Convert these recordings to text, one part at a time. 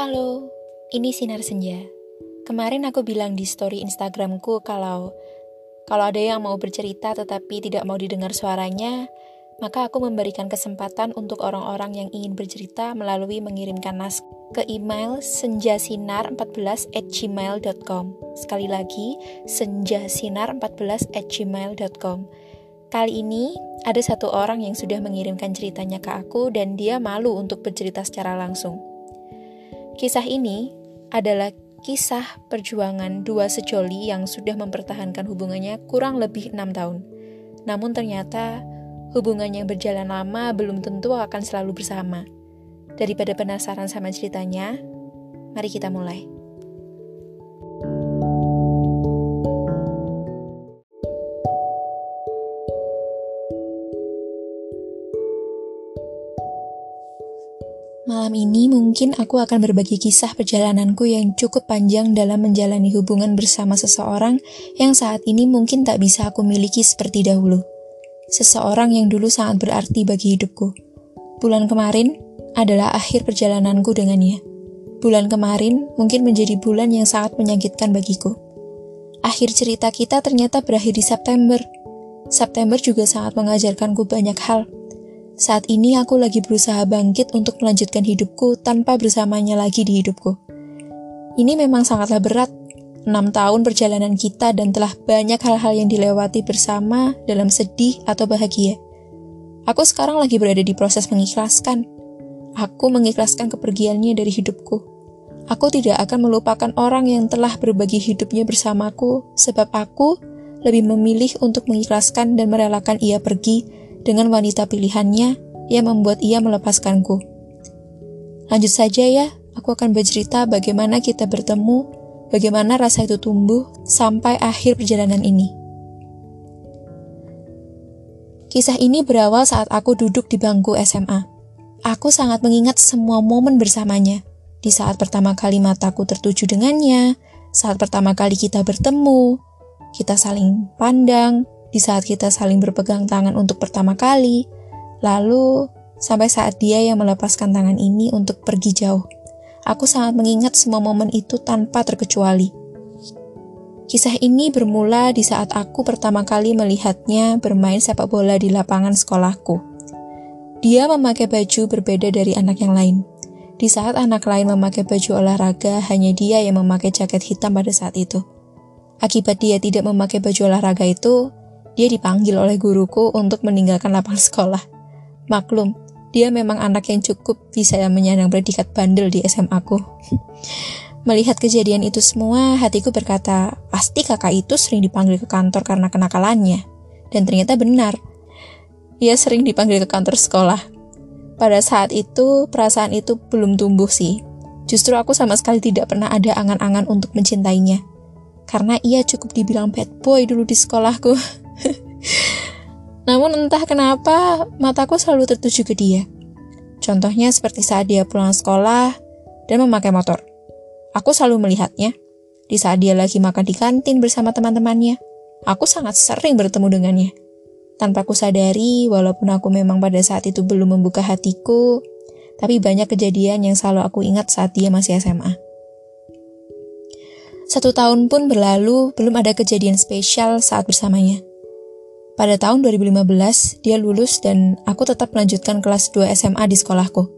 Halo, ini Sinar Senja. Kemarin aku bilang di story Instagramku kalau kalau ada yang mau bercerita tetapi tidak mau didengar suaranya, maka aku memberikan kesempatan untuk orang-orang yang ingin bercerita melalui mengirimkan nas ke email senjasinar14 at gmail.com. Sekali lagi, senjasinar14 at gmail.com. Kali ini, ada satu orang yang sudah mengirimkan ceritanya ke aku dan dia malu untuk bercerita secara langsung. Kisah ini adalah kisah perjuangan dua sejoli yang sudah mempertahankan hubungannya kurang lebih enam tahun. Namun ternyata hubungan yang berjalan lama belum tentu akan selalu bersama. Daripada penasaran sama ceritanya, mari kita mulai. Malam ini mungkin aku akan berbagi kisah perjalananku yang cukup panjang dalam menjalani hubungan bersama seseorang yang saat ini mungkin tak bisa aku miliki seperti dahulu. Seseorang yang dulu sangat berarti bagi hidupku. Bulan kemarin adalah akhir perjalananku dengannya. Bulan kemarin mungkin menjadi bulan yang sangat menyakitkan bagiku. Akhir cerita kita ternyata berakhir di September. September juga sangat mengajarkanku banyak hal saat ini aku lagi berusaha bangkit untuk melanjutkan hidupku tanpa bersamanya lagi di hidupku. Ini memang sangatlah berat. 6 tahun perjalanan kita dan telah banyak hal-hal yang dilewati bersama dalam sedih atau bahagia. Aku sekarang lagi berada di proses mengikhlaskan. Aku mengikhlaskan kepergiannya dari hidupku. Aku tidak akan melupakan orang yang telah berbagi hidupnya bersamaku, sebab aku lebih memilih untuk mengikhlaskan dan merelakan ia pergi dengan wanita pilihannya yang membuat ia melepaskanku. Lanjut saja ya, aku akan bercerita bagaimana kita bertemu, bagaimana rasa itu tumbuh sampai akhir perjalanan ini. Kisah ini berawal saat aku duduk di bangku SMA. Aku sangat mengingat semua momen bersamanya. Di saat pertama kali mataku tertuju dengannya, saat pertama kali kita bertemu, kita saling pandang, di saat kita saling berpegang tangan untuk pertama kali, lalu sampai saat dia yang melepaskan tangan ini untuk pergi jauh. Aku sangat mengingat semua momen itu tanpa terkecuali. Kisah ini bermula di saat aku pertama kali melihatnya bermain sepak bola di lapangan sekolahku. Dia memakai baju berbeda dari anak yang lain. Di saat anak lain memakai baju olahraga, hanya dia yang memakai jaket hitam pada saat itu. Akibat dia tidak memakai baju olahraga itu, dia dipanggil oleh guruku untuk meninggalkan lapangan sekolah. Maklum, dia memang anak yang cukup bisa menyandang predikat bandel di SMA ku. Melihat kejadian itu semua, hatiku berkata, pasti kakak itu sering dipanggil ke kantor karena kenakalannya. Dan ternyata benar. Ia sering dipanggil ke kantor sekolah. Pada saat itu, perasaan itu belum tumbuh sih. Justru aku sama sekali tidak pernah ada angan-angan untuk mencintainya. Karena ia cukup dibilang bad boy dulu di sekolahku. Namun entah kenapa mataku selalu tertuju ke dia. Contohnya seperti saat dia pulang sekolah dan memakai motor. Aku selalu melihatnya. Di saat dia lagi makan di kantin bersama teman-temannya, aku sangat sering bertemu dengannya. Tanpa ku sadari, walaupun aku memang pada saat itu belum membuka hatiku, tapi banyak kejadian yang selalu aku ingat saat dia masih SMA. Satu tahun pun berlalu, belum ada kejadian spesial saat bersamanya. Pada tahun 2015, dia lulus dan aku tetap melanjutkan kelas 2 SMA di sekolahku.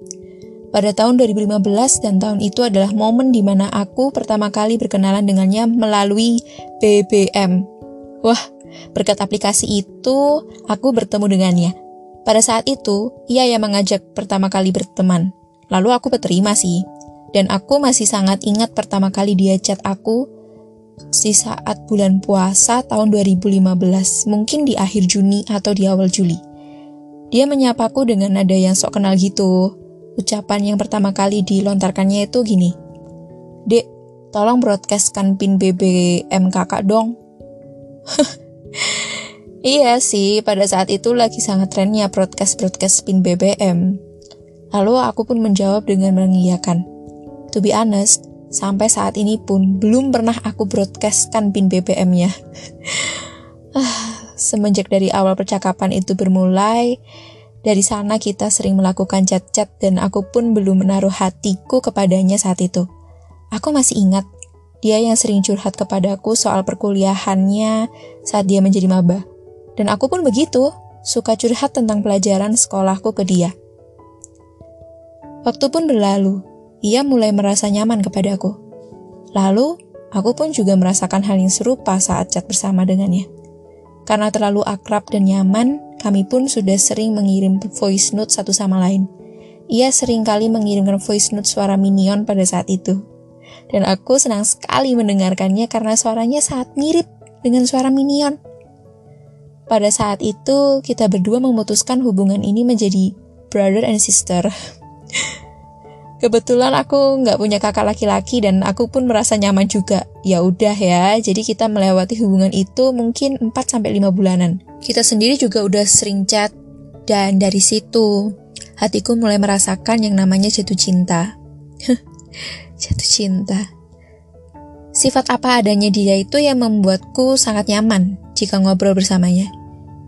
Pada tahun 2015 dan tahun itu adalah momen di mana aku pertama kali berkenalan dengannya melalui BBM. Wah, berkat aplikasi itu, aku bertemu dengannya. Pada saat itu, ia yang mengajak pertama kali berteman. Lalu aku berterima sih. Dan aku masih sangat ingat pertama kali dia chat aku di saat bulan puasa tahun 2015, mungkin di akhir Juni atau di awal Juli. Dia menyapaku dengan nada yang sok kenal gitu. Ucapan yang pertama kali dilontarkannya itu gini. Dek, tolong broadcastkan pin BBM kakak dong. iya sih, pada saat itu lagi sangat trennya broadcast-broadcast pin BBM. Lalu aku pun menjawab dengan mengiyakan. To be honest, Sampai saat ini pun belum pernah aku broadcastkan pin BBM-nya. Ah, semenjak dari awal percakapan itu bermulai, Dari sana kita sering melakukan chat-chat dan aku pun belum menaruh hatiku kepadanya saat itu. Aku masih ingat, dia yang sering curhat kepadaku soal perkuliahannya saat dia menjadi maba. Dan aku pun begitu, suka curhat tentang pelajaran sekolahku ke dia. Waktu pun berlalu, ia mulai merasa nyaman kepadaku. Lalu, aku pun juga merasakan hal yang serupa saat chat bersama dengannya. Karena terlalu akrab dan nyaman, kami pun sudah sering mengirim voice note satu sama lain. Ia sering kali mengirimkan voice note suara Minion pada saat itu. Dan aku senang sekali mendengarkannya karena suaranya sangat mirip dengan suara Minion. Pada saat itu, kita berdua memutuskan hubungan ini menjadi brother and sister. Kebetulan aku nggak punya kakak laki-laki dan aku pun merasa nyaman juga. Ya udah ya, jadi kita melewati hubungan itu mungkin 4 sampai 5 bulanan. Kita sendiri juga udah sering chat dan dari situ hatiku mulai merasakan yang namanya jatuh cinta. jatuh cinta. Sifat apa adanya dia itu yang membuatku sangat nyaman jika ngobrol bersamanya.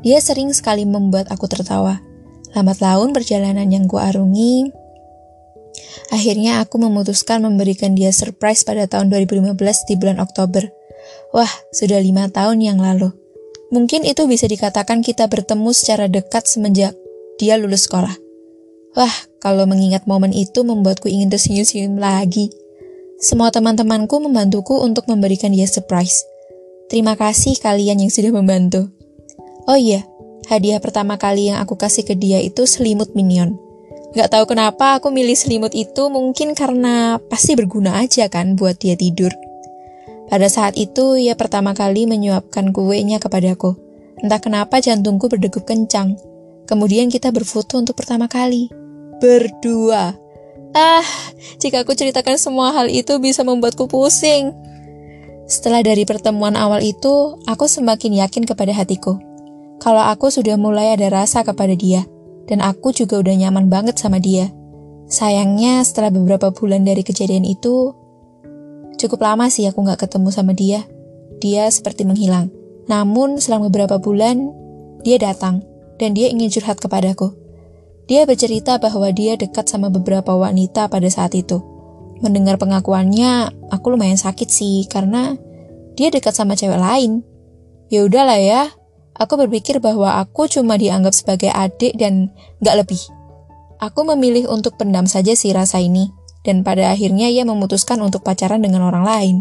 Dia sering sekali membuat aku tertawa. Lambat laun perjalanan yang kuarungi Akhirnya aku memutuskan memberikan dia surprise pada tahun 2015 di bulan Oktober. Wah, sudah lima tahun yang lalu. Mungkin itu bisa dikatakan kita bertemu secara dekat semenjak dia lulus sekolah. Wah, kalau mengingat momen itu membuatku ingin tersenyum-senyum lagi. Semua teman-temanku membantuku untuk memberikan dia surprise. Terima kasih kalian yang sudah membantu. Oh iya, hadiah pertama kali yang aku kasih ke dia itu selimut minion. Gak tahu kenapa aku milih selimut itu mungkin karena pasti berguna aja kan buat dia tidur. Pada saat itu ia pertama kali menyuapkan kuenya kepadaku. Entah kenapa jantungku berdegup kencang. Kemudian kita berfoto untuk pertama kali. Berdua. Ah, jika aku ceritakan semua hal itu bisa membuatku pusing. Setelah dari pertemuan awal itu, aku semakin yakin kepada hatiku. Kalau aku sudah mulai ada rasa kepada dia dan aku juga udah nyaman banget sama dia. Sayangnya setelah beberapa bulan dari kejadian itu, cukup lama sih aku gak ketemu sama dia. Dia seperti menghilang. Namun selang beberapa bulan, dia datang dan dia ingin curhat kepadaku. Dia bercerita bahwa dia dekat sama beberapa wanita pada saat itu. Mendengar pengakuannya, aku lumayan sakit sih karena dia dekat sama cewek lain. Ya udahlah ya, Aku berpikir bahwa aku cuma dianggap sebagai adik dan gak lebih. Aku memilih untuk pendam saja si rasa ini, dan pada akhirnya ia memutuskan untuk pacaran dengan orang lain.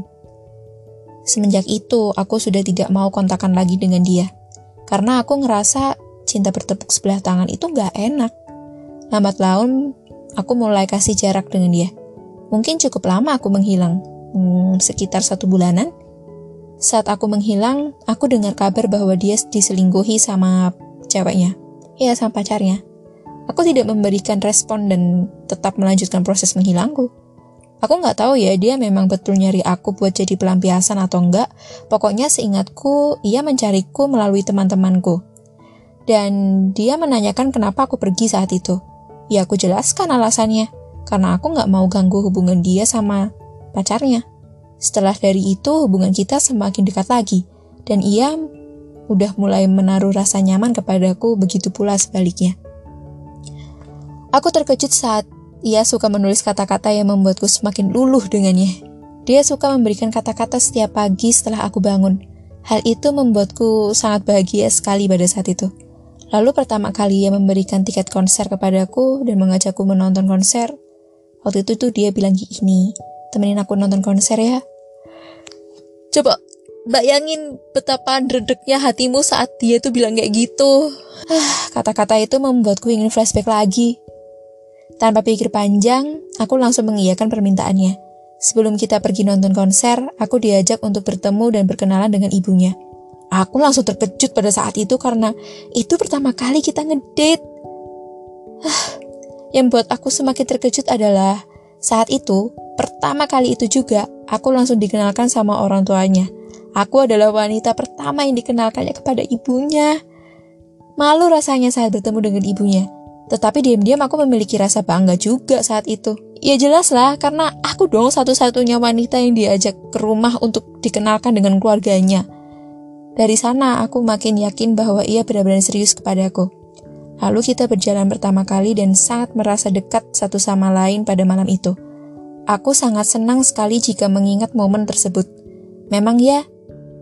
Semenjak itu, aku sudah tidak mau kontakan lagi dengan dia. Karena aku ngerasa cinta bertepuk sebelah tangan itu gak enak. Lambat laun, aku mulai kasih jarak dengan dia. Mungkin cukup lama aku menghilang, hmm, sekitar satu bulanan. Saat aku menghilang, aku dengar kabar bahwa dia diselingkuhi sama ceweknya. Ya, sama pacarnya. Aku tidak memberikan respon dan tetap melanjutkan proses menghilangku. Aku nggak tahu ya dia memang betul nyari aku buat jadi pelampiasan atau enggak. Pokoknya seingatku, ia mencariku melalui teman-temanku. Dan dia menanyakan kenapa aku pergi saat itu. Ya aku jelaskan alasannya. Karena aku nggak mau ganggu hubungan dia sama pacarnya. Setelah dari itu, hubungan kita semakin dekat lagi, dan ia udah mulai menaruh rasa nyaman kepadaku, begitu pula sebaliknya. Aku terkejut saat ia suka menulis kata-kata yang membuatku semakin luluh dengannya. Dia suka memberikan kata-kata setiap pagi setelah aku bangun. Hal itu membuatku sangat bahagia sekali pada saat itu. Lalu pertama kali ia memberikan tiket konser kepadaku dan mengajakku menonton konser. Waktu itu tuh dia bilang gini, temenin aku nonton konser ya. Coba bayangin betapa dredeknya hatimu saat dia tuh bilang kayak gitu. Ah, kata-kata itu membuatku ingin flashback lagi. Tanpa pikir panjang, aku langsung mengiyakan permintaannya. Sebelum kita pergi nonton konser, aku diajak untuk bertemu dan berkenalan dengan ibunya. Aku langsung terkejut pada saat itu karena itu pertama kali kita ngedate. Ah, yang buat aku semakin terkejut adalah saat itu, pertama kali itu juga, aku langsung dikenalkan sama orang tuanya. Aku adalah wanita pertama yang dikenalkannya kepada ibunya. Malu rasanya saat bertemu dengan ibunya. Tetapi diam-diam aku memiliki rasa bangga juga saat itu. Ya jelas lah, karena aku dong satu-satunya wanita yang diajak ke rumah untuk dikenalkan dengan keluarganya. Dari sana aku makin yakin bahwa ia benar-benar serius kepadaku. Lalu kita berjalan pertama kali dan sangat merasa dekat satu sama lain pada malam itu. Aku sangat senang sekali jika mengingat momen tersebut. Memang ya,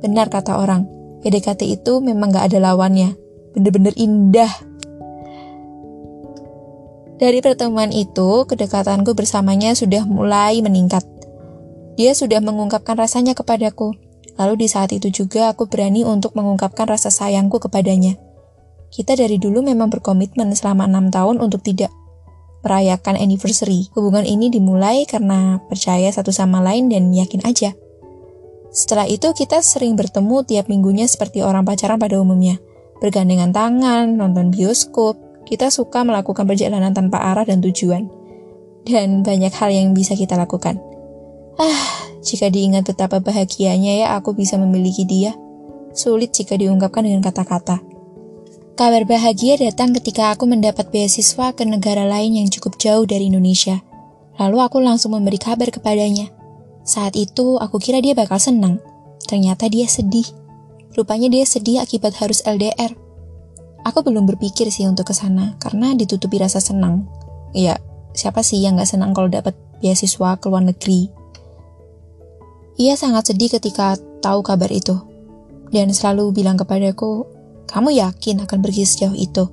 benar kata orang, PDKT itu memang gak ada lawannya. Bener-bener indah. Dari pertemuan itu, kedekatanku bersamanya sudah mulai meningkat. Dia sudah mengungkapkan rasanya kepadaku. Lalu di saat itu juga aku berani untuk mengungkapkan rasa sayangku kepadanya. Kita dari dulu memang berkomitmen selama enam tahun untuk tidak merayakan anniversary. Hubungan ini dimulai karena percaya satu sama lain dan yakin aja. Setelah itu kita sering bertemu tiap minggunya seperti orang pacaran pada umumnya. Bergandengan tangan, nonton bioskop, kita suka melakukan perjalanan tanpa arah dan tujuan. Dan banyak hal yang bisa kita lakukan. Ah, jika diingat betapa bahagianya ya aku bisa memiliki dia. Sulit jika diungkapkan dengan kata-kata. Kabar bahagia datang ketika aku mendapat beasiswa ke negara lain yang cukup jauh dari Indonesia. Lalu aku langsung memberi kabar kepadanya. Saat itu aku kira dia bakal senang. Ternyata dia sedih. Rupanya dia sedih akibat harus LDR. Aku belum berpikir sih untuk ke sana karena ditutupi rasa senang. Iya, siapa sih yang gak senang kalau dapat beasiswa ke luar negeri? Ia sangat sedih ketika tahu kabar itu dan selalu bilang kepadaku, "Kamu yakin akan pergi sejauh itu?"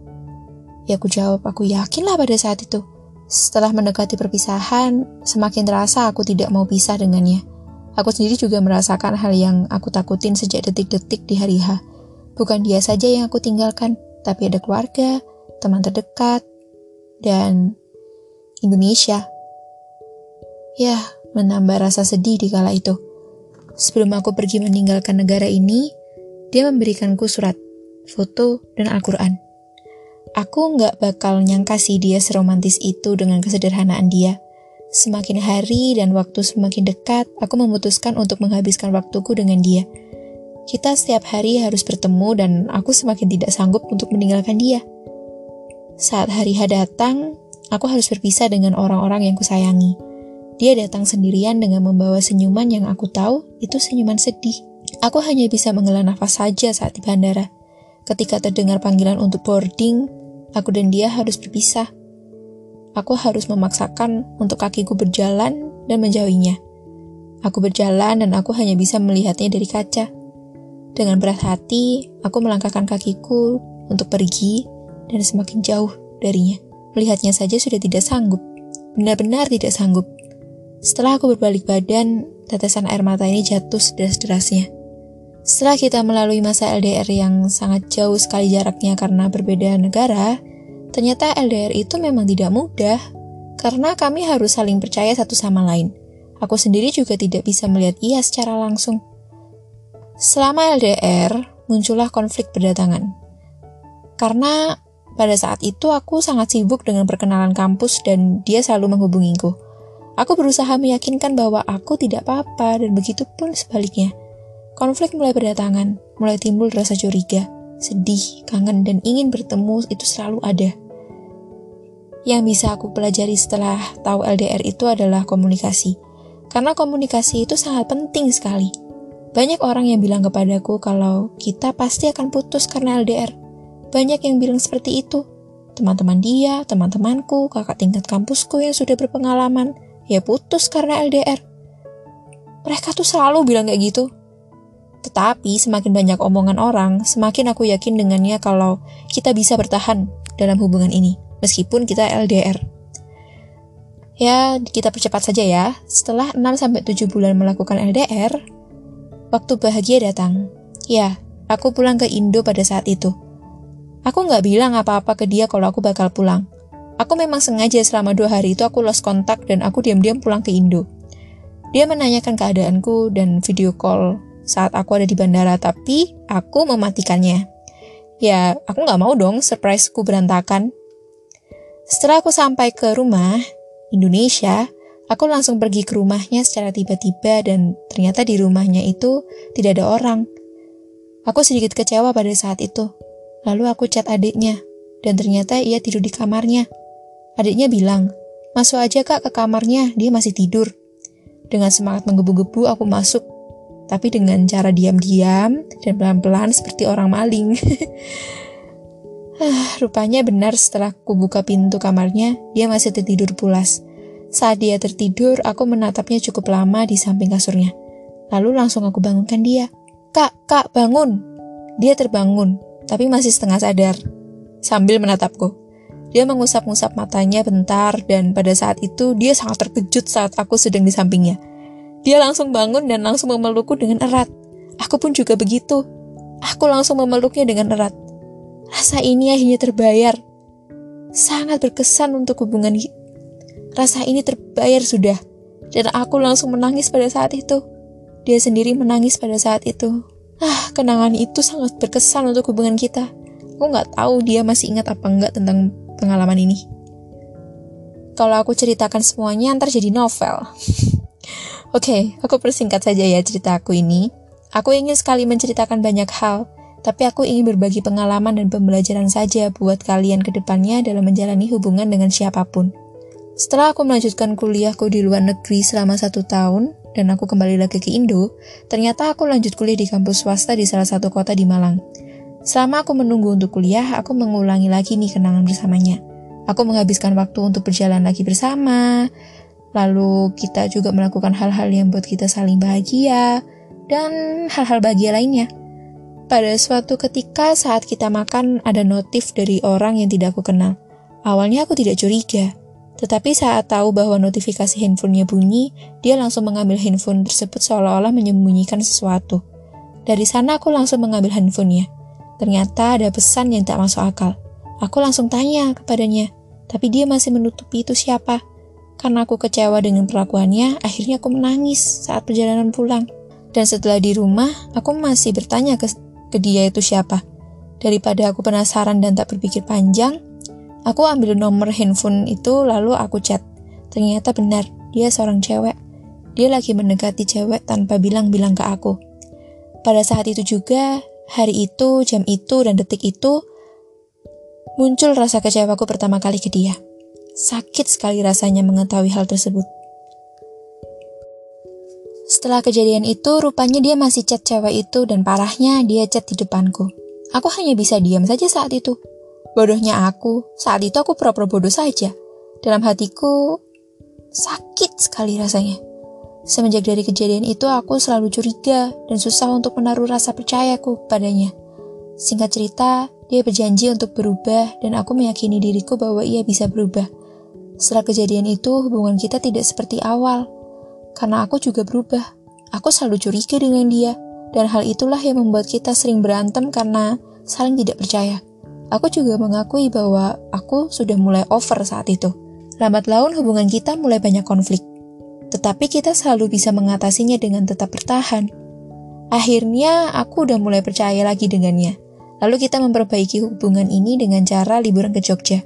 Ya aku jawab, "Aku yakin lah pada saat itu." Setelah mendekati perpisahan, semakin terasa aku tidak mau pisah dengannya. Aku sendiri juga merasakan hal yang aku takutin sejak detik-detik di hari H. Bukan dia saja yang aku tinggalkan, tapi ada keluarga, teman terdekat, dan Indonesia. Ya, menambah rasa sedih di kala itu. Sebelum aku pergi meninggalkan negara ini, dia memberikanku surat, foto, dan Al-Quran. Aku nggak bakal nyangka sih dia seromantis itu dengan kesederhanaan dia. Semakin hari dan waktu semakin dekat, aku memutuskan untuk menghabiskan waktuku dengan dia. Kita setiap hari harus bertemu dan aku semakin tidak sanggup untuk meninggalkan dia. Saat hari H datang, aku harus berpisah dengan orang-orang yang kusayangi. Dia datang sendirian dengan membawa senyuman yang aku tahu itu senyuman sedih. Aku hanya bisa menghela nafas saja saat di bandara. Ketika terdengar panggilan untuk boarding, aku dan dia harus berpisah. Aku harus memaksakan untuk kakiku berjalan dan menjauhinya. Aku berjalan dan aku hanya bisa melihatnya dari kaca. Dengan berat hati, aku melangkahkan kakiku untuk pergi dan semakin jauh darinya. Melihatnya saja sudah tidak sanggup. Benar-benar tidak sanggup. Setelah aku berbalik badan, tetesan air mata ini jatuh sederas-derasnya. Setelah kita melalui masa LDR yang sangat jauh sekali jaraknya karena berbeda negara, ternyata LDR itu memang tidak mudah karena kami harus saling percaya satu sama lain. Aku sendiri juga tidak bisa melihat ia secara langsung. Selama LDR, muncullah konflik berdatangan. Karena pada saat itu aku sangat sibuk dengan perkenalan kampus dan dia selalu menghubungiku. Aku berusaha meyakinkan bahwa aku tidak apa-apa dan begitu pun sebaliknya. Konflik mulai berdatangan, mulai timbul rasa curiga, sedih, kangen, dan ingin bertemu itu selalu ada. Yang bisa aku pelajari setelah tahu LDR itu adalah komunikasi. Karena komunikasi itu sangat penting sekali banyak orang yang bilang kepadaku kalau kita pasti akan putus karena LDR. Banyak yang bilang seperti itu. Teman-teman dia, teman-temanku, kakak tingkat kampusku yang sudah berpengalaman, ya putus karena LDR. Mereka tuh selalu bilang kayak gitu. Tetapi semakin banyak omongan orang, semakin aku yakin dengannya kalau kita bisa bertahan dalam hubungan ini, meskipun kita LDR. Ya, kita percepat saja ya. Setelah 6-7 bulan melakukan LDR, Waktu bahagia datang. Ya, aku pulang ke Indo pada saat itu. Aku nggak bilang apa-apa ke dia kalau aku bakal pulang. Aku memang sengaja selama dua hari itu aku lost kontak dan aku diam-diam pulang ke Indo. Dia menanyakan keadaanku dan video call saat aku ada di bandara, tapi aku mematikannya. Ya, aku nggak mau dong surpriseku berantakan. Setelah aku sampai ke rumah, Indonesia, Aku langsung pergi ke rumahnya secara tiba-tiba dan ternyata di rumahnya itu tidak ada orang. Aku sedikit kecewa pada saat itu. Lalu aku chat adiknya dan ternyata ia tidur di kamarnya. Adiknya bilang, masuk aja kak ke kamarnya, dia masih tidur. Dengan semangat menggebu-gebu aku masuk, tapi dengan cara diam-diam dan pelan-pelan seperti orang maling. Ah, rupanya benar setelah ku buka pintu kamarnya, dia masih tertidur pulas. Saat dia tertidur, aku menatapnya cukup lama di samping kasurnya. Lalu langsung aku bangunkan dia. Kak, kak, bangun. Dia terbangun, tapi masih setengah sadar. Sambil menatapku. Dia mengusap-ngusap matanya bentar dan pada saat itu dia sangat terkejut saat aku sedang di sampingnya. Dia langsung bangun dan langsung memelukku dengan erat. Aku pun juga begitu. Aku langsung memeluknya dengan erat. Rasa ini akhirnya terbayar. Sangat berkesan untuk hubungan Rasa ini terbayar sudah. Dan aku langsung menangis pada saat itu. Dia sendiri menangis pada saat itu. Ah, kenangan itu sangat berkesan untuk hubungan kita. Aku nggak tahu dia masih ingat apa enggak tentang pengalaman ini. Kalau aku ceritakan semuanya, ntar jadi novel. Oke, okay, aku persingkat saja ya cerita aku ini. Aku ingin sekali menceritakan banyak hal, tapi aku ingin berbagi pengalaman dan pembelajaran saja buat kalian ke depannya dalam menjalani hubungan dengan siapa pun. Setelah aku melanjutkan kuliahku di luar negeri selama satu tahun, dan aku kembali lagi ke Indo, ternyata aku lanjut kuliah di kampus swasta di salah satu kota di Malang. Selama aku menunggu untuk kuliah, aku mengulangi lagi nih kenangan bersamanya. Aku menghabiskan waktu untuk berjalan lagi bersama, lalu kita juga melakukan hal-hal yang buat kita saling bahagia, dan hal-hal bahagia lainnya. Pada suatu ketika saat kita makan ada notif dari orang yang tidak aku kenal. Awalnya aku tidak curiga, tetapi saat tahu bahwa notifikasi handphonenya bunyi, dia langsung mengambil handphone tersebut seolah-olah menyembunyikan sesuatu. Dari sana aku langsung mengambil handphonenya. Ternyata ada pesan yang tak masuk akal. Aku langsung tanya kepadanya, tapi dia masih menutupi itu siapa. Karena aku kecewa dengan perlakuannya, akhirnya aku menangis saat perjalanan pulang. Dan setelah di rumah, aku masih bertanya ke ke dia itu siapa. Daripada aku penasaran dan tak berpikir panjang, aku ambil nomor handphone itu lalu aku chat. Ternyata benar, dia seorang cewek. Dia lagi mendekati cewek tanpa bilang-bilang ke aku. Pada saat itu juga, hari itu, jam itu, dan detik itu, muncul rasa kecewaku pertama kali ke dia. Sakit sekali rasanya mengetahui hal tersebut. Setelah kejadian itu, rupanya dia masih chat cewek itu dan parahnya dia chat di depanku. Aku hanya bisa diam saja saat itu. Bodohnya aku, saat itu aku pura-pura bodoh saja. Dalam hatiku, sakit sekali rasanya. Semenjak dari kejadian itu, aku selalu curiga dan susah untuk menaruh rasa percayaku padanya. Singkat cerita, dia berjanji untuk berubah dan aku meyakini diriku bahwa ia bisa berubah. Setelah kejadian itu, hubungan kita tidak seperti awal karena aku juga berubah. Aku selalu curiga dengan dia, dan hal itulah yang membuat kita sering berantem karena saling tidak percaya. Aku juga mengakui bahwa aku sudah mulai over saat itu. Lambat laun hubungan kita mulai banyak konflik. Tetapi kita selalu bisa mengatasinya dengan tetap bertahan. Akhirnya aku udah mulai percaya lagi dengannya. Lalu kita memperbaiki hubungan ini dengan cara liburan ke Jogja.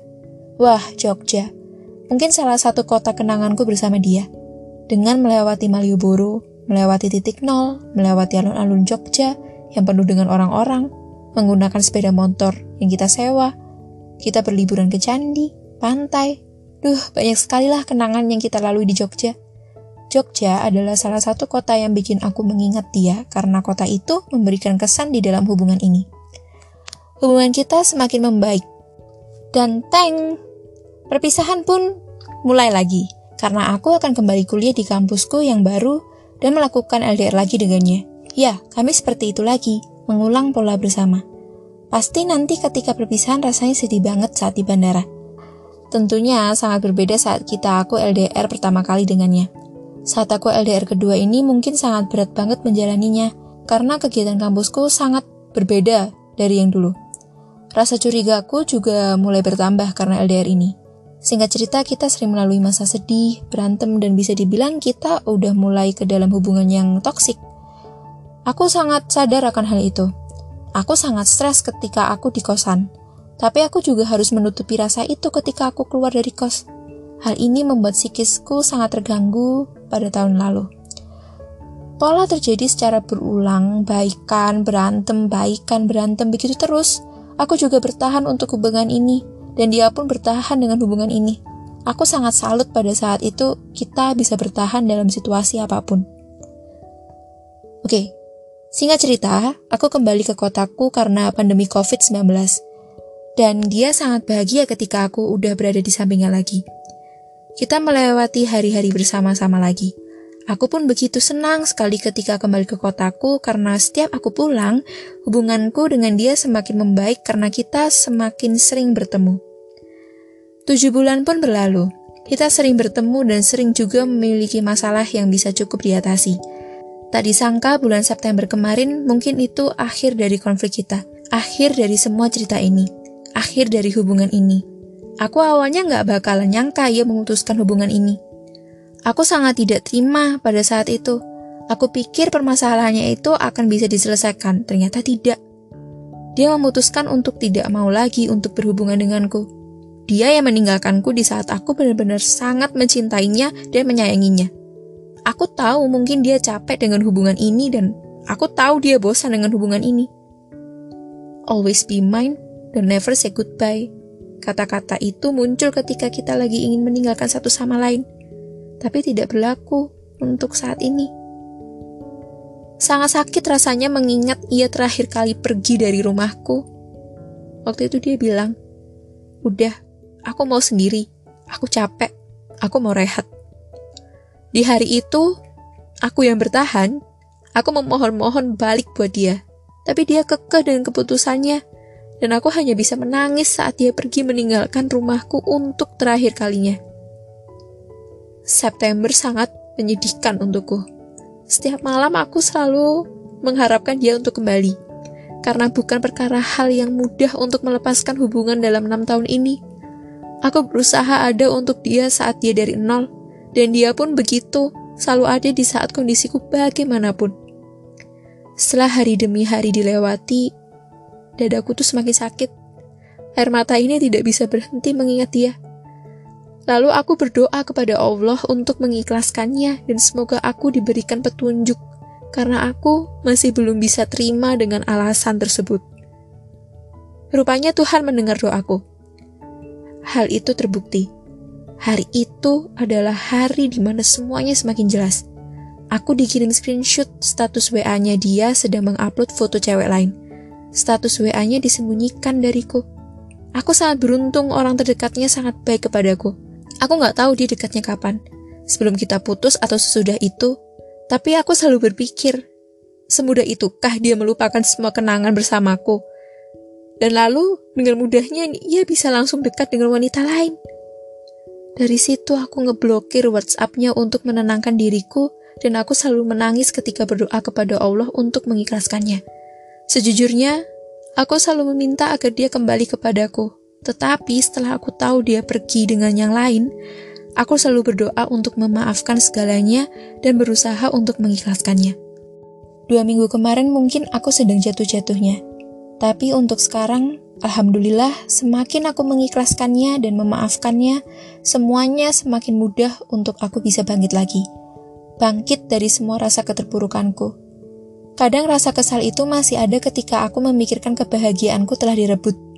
Wah, Jogja. Mungkin salah satu kota kenanganku bersama dia dengan melewati Malioboro, melewati titik nol, melewati alun-alun Jogja yang penuh dengan orang-orang, menggunakan sepeda motor yang kita sewa, kita berliburan ke candi, pantai. Duh, banyak sekali lah kenangan yang kita lalui di Jogja. Jogja adalah salah satu kota yang bikin aku mengingat dia karena kota itu memberikan kesan di dalam hubungan ini. Hubungan kita semakin membaik. Dan teng, perpisahan pun mulai lagi karena aku akan kembali kuliah di kampusku yang baru dan melakukan LDR lagi dengannya. Ya, kami seperti itu lagi, mengulang pola bersama. Pasti nanti ketika perpisahan rasanya sedih banget saat di bandara. Tentunya sangat berbeda saat kita aku LDR pertama kali dengannya. Saat aku LDR kedua ini mungkin sangat berat banget menjalaninya, karena kegiatan kampusku sangat berbeda dari yang dulu. Rasa curigaku juga mulai bertambah karena LDR ini. Singkat cerita, kita sering melalui masa sedih, berantem, dan bisa dibilang kita udah mulai ke dalam hubungan yang toksik. Aku sangat sadar akan hal itu. Aku sangat stres ketika aku di kosan. Tapi aku juga harus menutupi rasa itu ketika aku keluar dari kos. Hal ini membuat psikisku sangat terganggu pada tahun lalu. Pola terjadi secara berulang, baikan, berantem, baikan, berantem, begitu terus. Aku juga bertahan untuk hubungan ini dan dia pun bertahan dengan hubungan ini. Aku sangat salut pada saat itu kita bisa bertahan dalam situasi apa pun. Oke, singkat cerita, aku kembali ke kotaku karena pandemi COVID-19. Dan dia sangat bahagia ketika aku udah berada di sampingnya lagi. Kita melewati hari-hari bersama-sama lagi. Aku pun begitu senang sekali ketika kembali ke kotaku karena setiap aku pulang, hubunganku dengan dia semakin membaik karena kita semakin sering bertemu. Tujuh bulan pun berlalu. Kita sering bertemu dan sering juga memiliki masalah yang bisa cukup diatasi. Tak disangka bulan September kemarin mungkin itu akhir dari konflik kita. Akhir dari semua cerita ini. Akhir dari hubungan ini. Aku awalnya nggak bakalan nyangka ia memutuskan hubungan ini. Aku sangat tidak terima pada saat itu. Aku pikir permasalahannya itu akan bisa diselesaikan, ternyata tidak. Dia memutuskan untuk tidak mau lagi untuk berhubungan denganku. Dia yang meninggalkanku di saat aku benar-benar sangat mencintainya dan menyayanginya. Aku tahu mungkin dia capek dengan hubungan ini dan aku tahu dia bosan dengan hubungan ini. Always be mine dan never say goodbye. Kata-kata itu muncul ketika kita lagi ingin meninggalkan satu sama lain tapi tidak berlaku untuk saat ini. Sangat sakit rasanya mengingat ia terakhir kali pergi dari rumahku. Waktu itu dia bilang, Udah, aku mau sendiri. Aku capek. Aku mau rehat. Di hari itu, aku yang bertahan. Aku memohon-mohon balik buat dia. Tapi dia kekeh dengan keputusannya. Dan aku hanya bisa menangis saat dia pergi meninggalkan rumahku untuk terakhir kalinya. September sangat menyedihkan untukku. Setiap malam aku selalu mengharapkan dia untuk kembali. Karena bukan perkara hal yang mudah untuk melepaskan hubungan dalam enam tahun ini. Aku berusaha ada untuk dia saat dia dari nol. Dan dia pun begitu, selalu ada di saat kondisiku bagaimanapun. Setelah hari demi hari dilewati, dadaku tuh semakin sakit. Air mata ini tidak bisa berhenti mengingat dia. Lalu aku berdoa kepada Allah untuk mengikhlaskannya dan semoga aku diberikan petunjuk karena aku masih belum bisa terima dengan alasan tersebut. Rupanya Tuhan mendengar doaku. Hal itu terbukti. Hari itu adalah hari di mana semuanya semakin jelas. Aku dikirim screenshot status WA-nya dia sedang mengupload foto cewek lain. Status WA-nya disembunyikan dariku. Aku sangat beruntung orang terdekatnya sangat baik kepadaku. Aku nggak tahu dia dekatnya kapan, sebelum kita putus atau sesudah itu, tapi aku selalu berpikir, semudah itukah dia melupakan semua kenangan bersamaku? Dan lalu, dengan mudahnya ia bisa langsung dekat dengan wanita lain. Dari situ aku ngeblokir WhatsApp-nya untuk menenangkan diriku dan aku selalu menangis ketika berdoa kepada Allah untuk mengikhlaskannya. Sejujurnya, aku selalu meminta agar dia kembali kepadaku, tetapi setelah aku tahu dia pergi dengan yang lain, aku selalu berdoa untuk memaafkan segalanya dan berusaha untuk mengikhlaskannya. Dua minggu kemarin mungkin aku sedang jatuh-jatuhnya. Tapi untuk sekarang, Alhamdulillah semakin aku mengikhlaskannya dan memaafkannya, semuanya semakin mudah untuk aku bisa bangkit lagi. Bangkit dari semua rasa keterpurukanku. Kadang rasa kesal itu masih ada ketika aku memikirkan kebahagiaanku telah direbut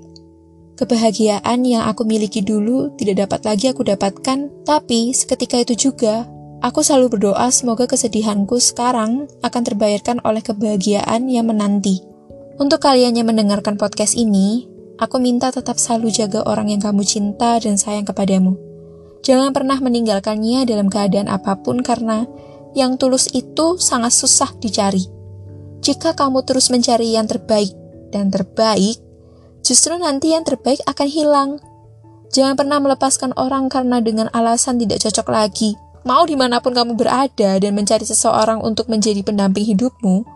Kebahagiaan yang aku miliki dulu tidak dapat lagi aku dapatkan, tapi seketika itu juga aku selalu berdoa semoga kesedihanku sekarang akan terbayarkan oleh kebahagiaan yang menanti. Untuk kalian yang mendengarkan podcast ini, aku minta tetap selalu jaga orang yang kamu cinta dan sayang kepadamu. Jangan pernah meninggalkannya dalam keadaan apa pun karena yang tulus itu sangat susah dicari. Jika kamu terus mencari yang terbaik dan terbaik, justru nanti yang terbaik akan hilang. Jangan pernah melepaskan orang karena dengan alasan tidak cocok lagi. Mau di mana pun kamu berada dan mencari seseorang untuk menjadi pendamping hidupmu,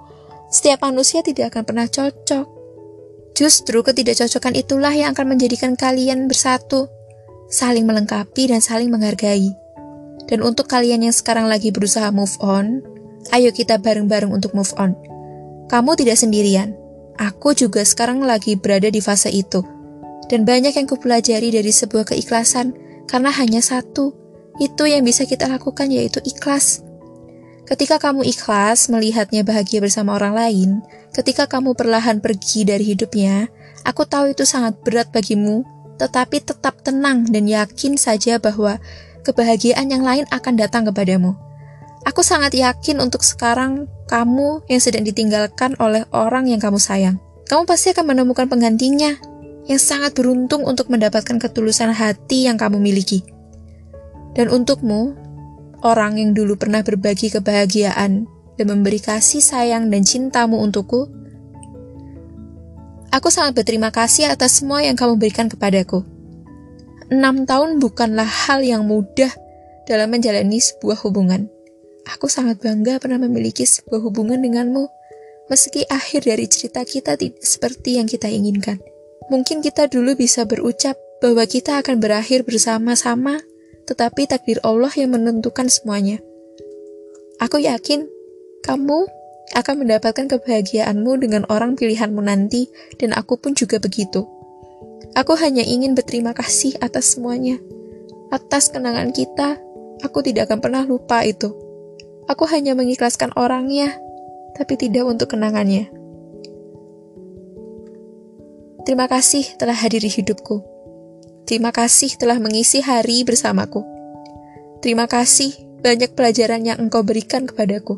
setiap manusia tidak akan pernah cocok. Justru ketidakcocokan itulah yang akan menjadikan kalian bersatu, saling melengkapi dan saling menghargai. Dan untuk kalian yang sekarang lagi berusaha move on, ayo kita bareng-bareng untuk move on. Kamu tidak sendirian. Aku juga sekarang lagi berada di fase itu. Dan banyak yang kupelajari dari sebuah keikhlasan, karena hanya satu, itu yang bisa kita lakukan yaitu ikhlas. Ketika kamu ikhlas melihatnya bahagia bersama orang lain, ketika kamu perlahan pergi dari hidupnya, aku tahu itu sangat berat bagimu, tetapi tetap tenang dan yakin saja bahwa kebahagiaan yang lain akan datang kepadamu. Aku sangat yakin untuk sekarang kamu yang sedang ditinggalkan oleh orang yang kamu sayang. Kamu pasti akan menemukan penggantinya yang sangat beruntung untuk mendapatkan ketulusan hati yang kamu miliki. Dan untukmu, orang yang dulu pernah berbagi kebahagiaan dan memberi kasih sayang dan cintamu untukku, aku sangat berterima kasih atas semua yang kamu berikan kepadaku. Enam tahun bukanlah hal yang mudah dalam menjalani sebuah hubungan. Aku sangat bangga pernah memiliki sebuah hubungan denganmu, meski akhir dari cerita kita tidak seperti yang kita inginkan. Mungkin kita dulu bisa berucap bahwa kita akan berakhir bersama-sama, tetapi takdir Allah yang menentukan semuanya. Aku yakin kamu akan mendapatkan kebahagiaanmu dengan orang pilihanmu nanti, dan aku pun juga begitu. Aku hanya ingin berterima kasih atas semuanya. Atas kenangan kita, aku tidak akan pernah lupa itu. Aku hanya mengikhlaskan orangnya, tapi tidak untuk kenangannya. Terima kasih telah hadir di hidupku. Terima kasih telah mengisi hari bersamaku. Terima kasih banyak pelajaran yang engkau berikan kepadaku.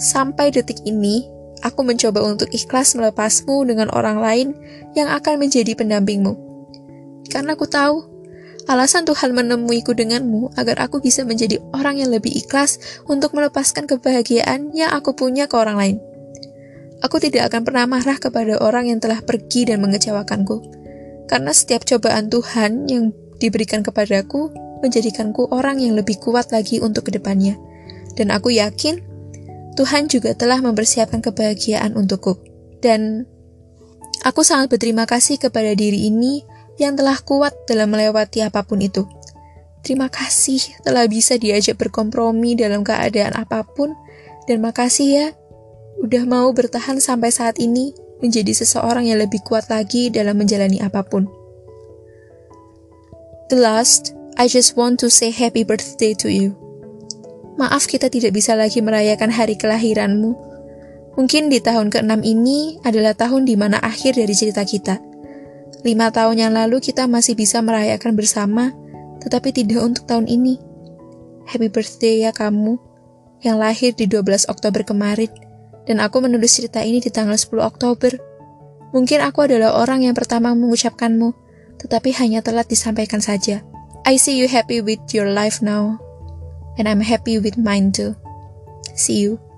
Sampai detik ini, aku mencoba untuk ikhlas melepasmu dengan orang lain yang akan menjadi pendampingmu. Karena aku tahu, alasan Tuhan menemuiku denganmu agar aku bisa menjadi orang yang lebih ikhlas untuk melepaskan kebahagiaan yang aku punya ke orang lain. Aku tidak akan pernah marah kepada orang yang telah pergi dan mengecewakanku. Karena setiap cobaan Tuhan yang diberikan kepadaku menjadikanku orang yang lebih kuat lagi untuk ke depannya. Dan aku yakin Tuhan juga telah mempersiapkan kebahagiaan untukku. Dan aku sangat berterima kasih kepada diri ini yang telah kuat dalam melewati apa pun itu. Terima kasih telah bisa diajak berkompromi dalam keadaan apa pun, dan makasih ya udah mau bertahan sampai saat ini menjadi seseorang yang lebih kuat lagi dalam menjalani apa pun. The last, I just want to say happy birthday to you. Maaf kita tidak bisa lagi merayakan hari kelahiranmu. Mungkin di tahun ke-6 ini adalah tahun di mana akhir dari cerita kita. Lima tahun yang lalu kita masih bisa merayakan bersama, tetapi tidak untuk tahun ini. Happy birthday ya kamu, yang lahir di 12 Oktober kemarin dan aku menulis cerita ini di tanggal 10 Oktober. Mungkin aku adalah orang yang pertama mengucapkanmu, tetapi hanya telat disampaikan saja. I see you happy with your life now, and I'm happy with mine too. See you.